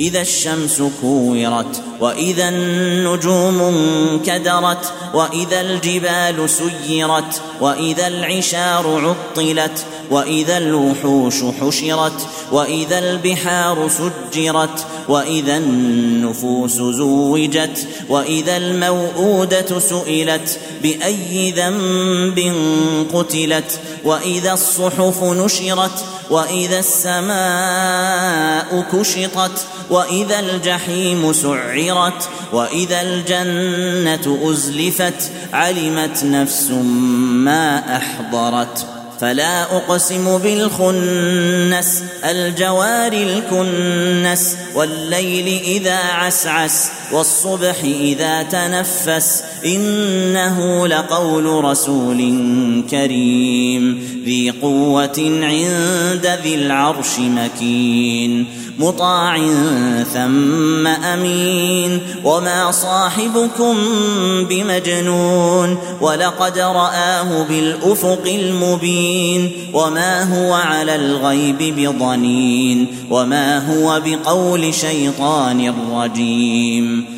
إذا الشمس كورت وإذا النجوم انكدرت وإذا الجبال سيرت وإذا العشار عطلت وإذا الوحوش حشرت وإذا البحار سجرت وإذا النفوس زوجت وإذا الموءودة سئلت بأي ذنب قتلت وإذا الصحف نشرت وإذا السماء كشطت وإذا الجحيم سعرت وإذا الجنة أزلفت علمت نفس ما أحضرت فلا أقسم بالخنس الجوار الكنس والليل إذا عسعس والصبح إذا تنفس إنه لقول رسول كريم. ذي قوة عند ذي العرش مكين. مطاع ثم أمين. وما صاحبكم بمجنون ولقد رآه بالأفق المبين. وما هو على الغيب بضنين وما هو بقول شيطان رجيم